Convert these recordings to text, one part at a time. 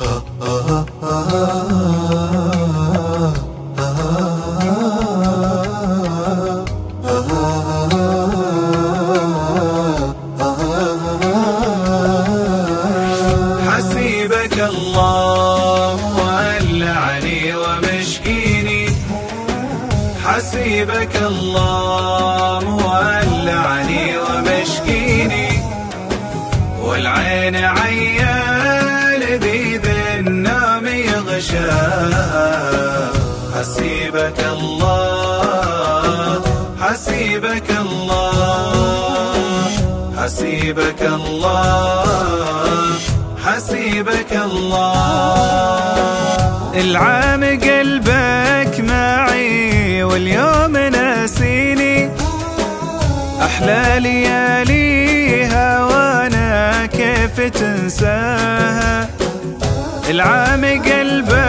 حسيبك الله ولعني ومشكيني. حسيبك الله حسيبك الله حسيبك الله حسيبك الله حسيبك الله. العام قلبك معي واليوم ناسيني. أحلى لياليها وأنا كيف تنساها. العام قلبك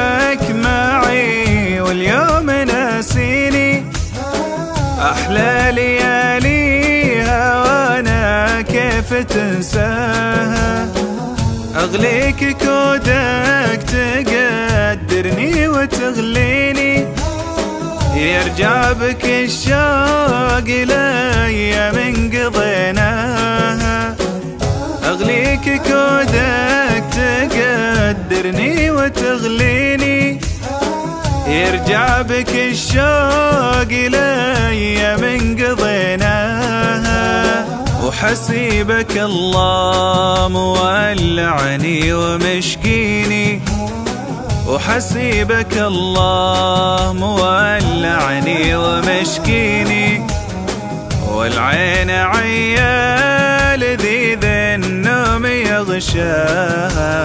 أغليك كودك تقدرني وتغليني. يرجع بك الشوق لأيام قضيناها أغليك كودك تقدرني وتغليني. يرجع بك الشوق لأيام قضيناها وحسيبك الله مولعني ومشكيني. وحسيبك الله مولعني ومشكيني. والعين عيال ذي النوم يغشاها.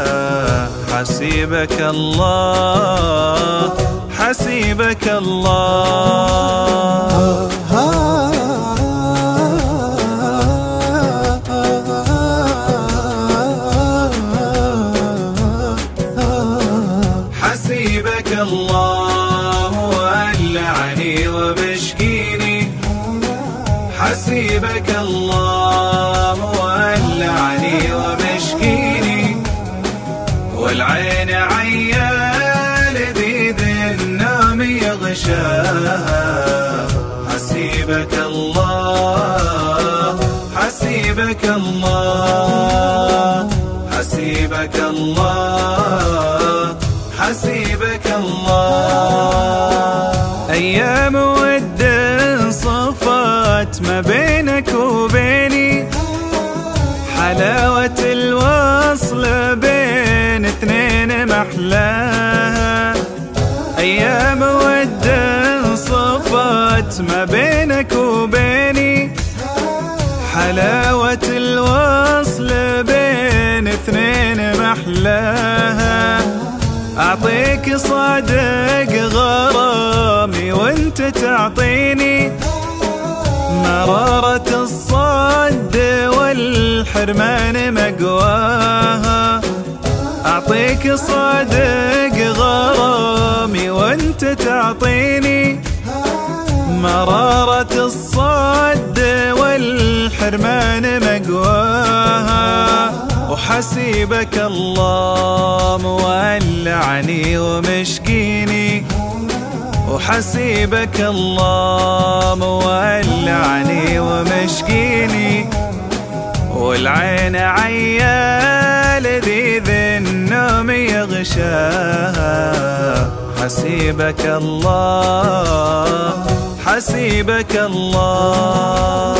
حسيبك الله حسيبك الله. الله ولعني وبشكيني. حسيبك الله ولعني وبشكيني. والعين عيال ذي النوم يغشاها حسيبك الله حسيبك الله حسيبك الله. أيام ود صفت ما بينك وبيني. حلاوة الوصل بين اثنين محلاها أيام ود صفت ما بينك وبيني. حلاوة الوصل بين اثنين محلاها أعطيك صادق غرامي وأنت تعطيني مرارة الصد والحرمان مقواها. أعطيك صادق غرامي وأنت تعطيني مرارة الصد والحرمان مقواها. وحسيبك الله ومشكيني وحسيبك الله مولعني ومشكيني. والعين عيال ذي النوم يغشاها حسيبك الله حسيبك الله.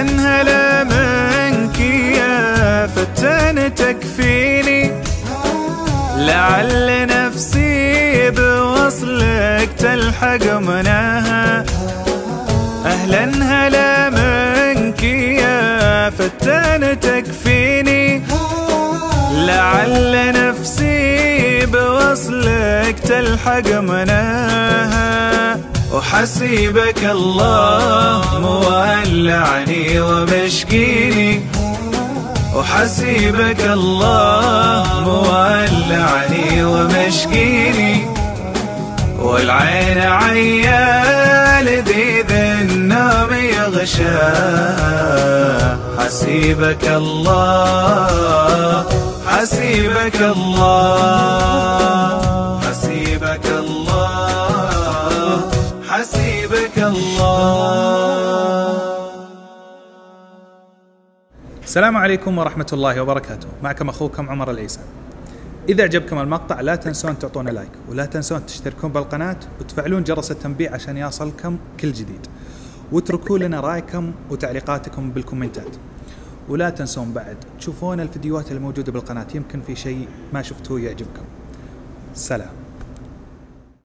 أهلا هلا منك يا فتان تكفيني. لعل نفسي بوصلك تلحق مناها. أهلا هلا منك يا فتان تكفيني. لعل نفسي بوصلك تلحق مناها. وحسيبك الله مولعني ومشكيني. وحسيبك الله مولعني ومشكيني. والعين عيال لذيذ النوم يغشاه حسيبك الله حسيبك الله. السلام عليكم ورحمة الله وبركاته. معكم أخوكم عمر العيسى. إذا عجبكم المقطع لا تنسون تعطونا لايك ولا تنسون تشتركون بالقناة وتفعلون جرس التنبيه عشان يصلكم كل جديد. واتركوا لنا رأيكم وتعليقاتكم بالكومنتات. ولا تنسون بعد تشوفون الفيديوهات الموجودة بالقناة يمكن في شيء ما شفتوه يعجبكم. سلام.